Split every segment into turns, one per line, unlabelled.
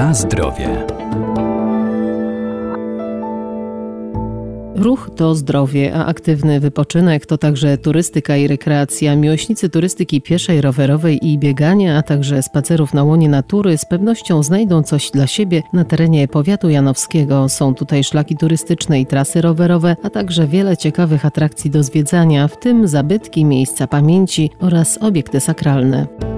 Na zdrowie.
Ruch to zdrowie, a aktywny wypoczynek to także turystyka i rekreacja. Miłośnicy turystyki pieszej, rowerowej i biegania, a także spacerów na łonie natury z pewnością znajdą coś dla siebie na terenie powiatu janowskiego. Są tutaj szlaki turystyczne i trasy rowerowe, a także wiele ciekawych atrakcji do zwiedzania, w tym zabytki, miejsca pamięci oraz obiekty sakralne.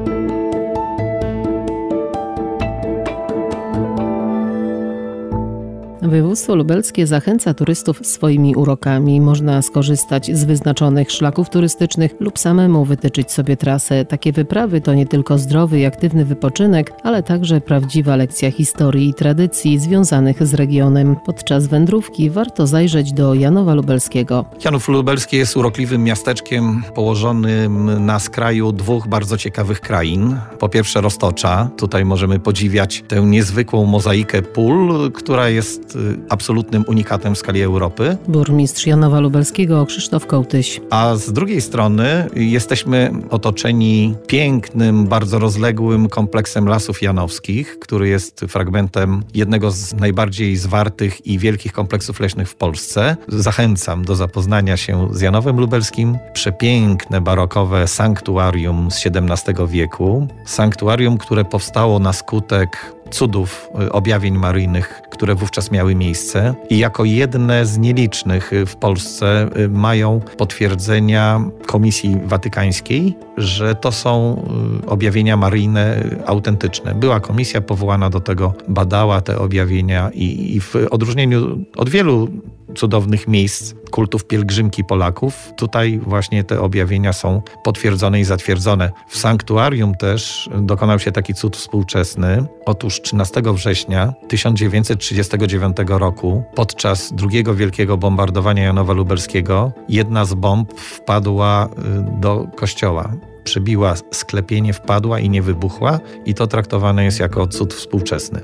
Województwo lubelskie zachęca turystów swoimi urokami. Można skorzystać z wyznaczonych szlaków turystycznych lub samemu wytyczyć sobie trasę. Takie wyprawy to nie tylko zdrowy i aktywny wypoczynek, ale także prawdziwa lekcja historii i tradycji związanych z regionem. Podczas wędrówki warto zajrzeć do Janowa Lubelskiego.
Janów Lubelski jest urokliwym miasteczkiem położonym na skraju dwóch bardzo ciekawych krain. Po pierwsze Roztocza. Tutaj możemy podziwiać tę niezwykłą mozaikę pól, która jest absolutnym unikatem w skali Europy.
Burmistrz Janowa Lubelskiego Krzysztof Kołtyś.
A z drugiej strony jesteśmy otoczeni pięknym, bardzo rozległym kompleksem lasów janowskich, który jest fragmentem jednego z najbardziej zwartych i wielkich kompleksów leśnych w Polsce. Zachęcam do zapoznania się z Janowem Lubelskim. Przepiękne, barokowe sanktuarium z XVII wieku. Sanktuarium, które powstało na skutek cudów y, objawień maryjnych, które wówczas miały miejsce i jako jedne z nielicznych y, w Polsce y, mają potwierdzenia Komisji Watykańskiej, że to są objawienia maryjne autentyczne. Była komisja powołana do tego, badała te objawienia i, i w odróżnieniu od wielu cudownych miejsc kultów pielgrzymki Polaków. Tutaj właśnie te objawienia są potwierdzone i zatwierdzone. W sanktuarium też dokonał się taki cud współczesny. Otóż 13 września 1939 roku, podczas drugiego wielkiego bombardowania Janowa Lubelskiego, jedna z bomb wpadła y, do kościoła przebiła sklepienie, wpadła i nie wybuchła, i to traktowane jest jako cud współczesny.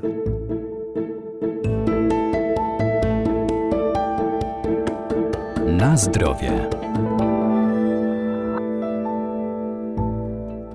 Na zdrowie.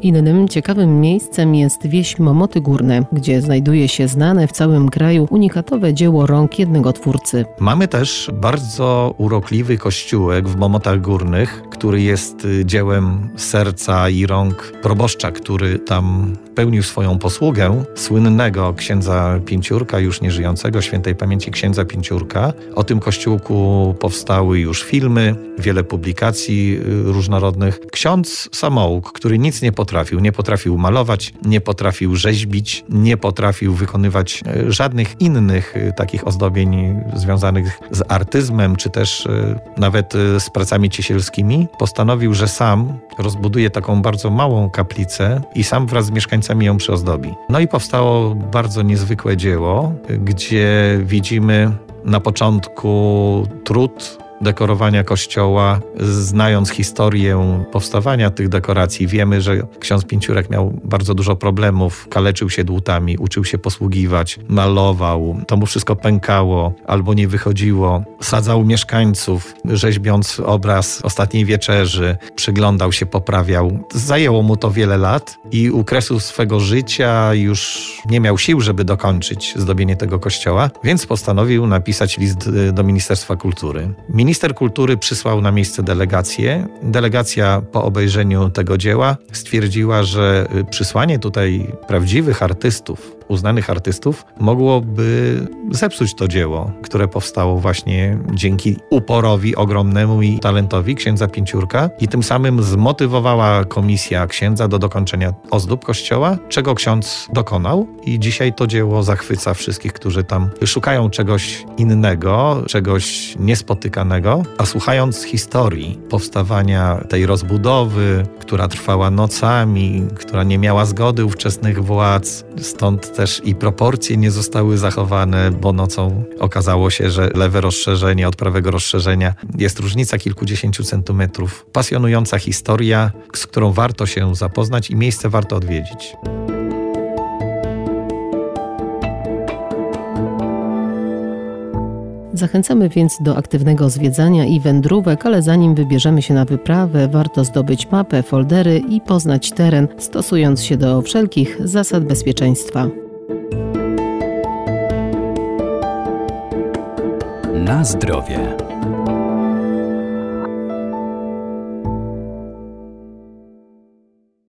Innym ciekawym miejscem jest wieś Momoty Górne, gdzie znajduje się znane w całym kraju unikatowe dzieło rąk jednego twórcy.
Mamy też bardzo urokliwy kościółek w Momotach Górnych, który jest y, dziełem serca i rąk proboszcza, który tam pełnił swoją posługę, słynnego księdza Pięciurka, już nieżyjącego, świętej pamięci księdza Pięciurka. O tym kościółku powstały już filmy, wiele publikacji y, różnorodnych. Ksiądz Samołk, który nic nie potrafił, nie potrafił malować, nie potrafił rzeźbić, nie potrafił wykonywać y, żadnych innych y, takich ozdobień związanych z artyzmem, czy też nawet z pracami ciesielskimi, postanowił, że sam rozbuduje taką bardzo małą kaplicę i sam wraz z mieszkańcami ją przyozdobi. No i powstało bardzo niezwykłe dzieło, gdzie widzimy na początku trud dekorowania kościoła, znając historię powstawania tych dekoracji, wiemy, że ksiądz Pięciurek miał bardzo dużo problemów, kaleczył się dłutami, uczył się posługiwać, malował, to mu wszystko pękało albo nie wychodziło. Sadzał mieszkańców, rzeźbiąc obraz ostatniej wieczerzy, przyglądał się, poprawiał. Zajęło mu to wiele lat i u kresu swego życia już nie miał sił, żeby dokończyć zdobienie tego kościoła, więc postanowił napisać list do Ministerstwa Kultury. Minister kultury przysłał na miejsce delegację. Delegacja po obejrzeniu tego dzieła stwierdziła, że przysłanie tutaj prawdziwych artystów uznanych artystów, mogłoby zepsuć to dzieło, które powstało właśnie dzięki uporowi ogromnemu i talentowi księdza Pięciurka i tym samym zmotywowała komisja księdza do dokończenia ozdób kościoła, czego ksiądz dokonał. I dzisiaj to dzieło zachwyca wszystkich, którzy tam szukają czegoś innego, czegoś niespotykanego, a słuchając historii powstawania tej rozbudowy, która trwała nocami, która nie miała zgody ówczesnych władz, stąd też i proporcje nie zostały zachowane, bo nocą okazało się, że lewe rozszerzenie od prawego rozszerzenia jest różnica kilkudziesięciu centymetrów. Pasjonująca historia, z którą warto się zapoznać i miejsce warto odwiedzić.
Zachęcamy więc do aktywnego zwiedzania i wędrówek, ale zanim wybierzemy się na wyprawę, warto zdobyć mapę, foldery i poznać teren, stosując się do wszelkich zasad bezpieczeństwa.
Na zdrowie.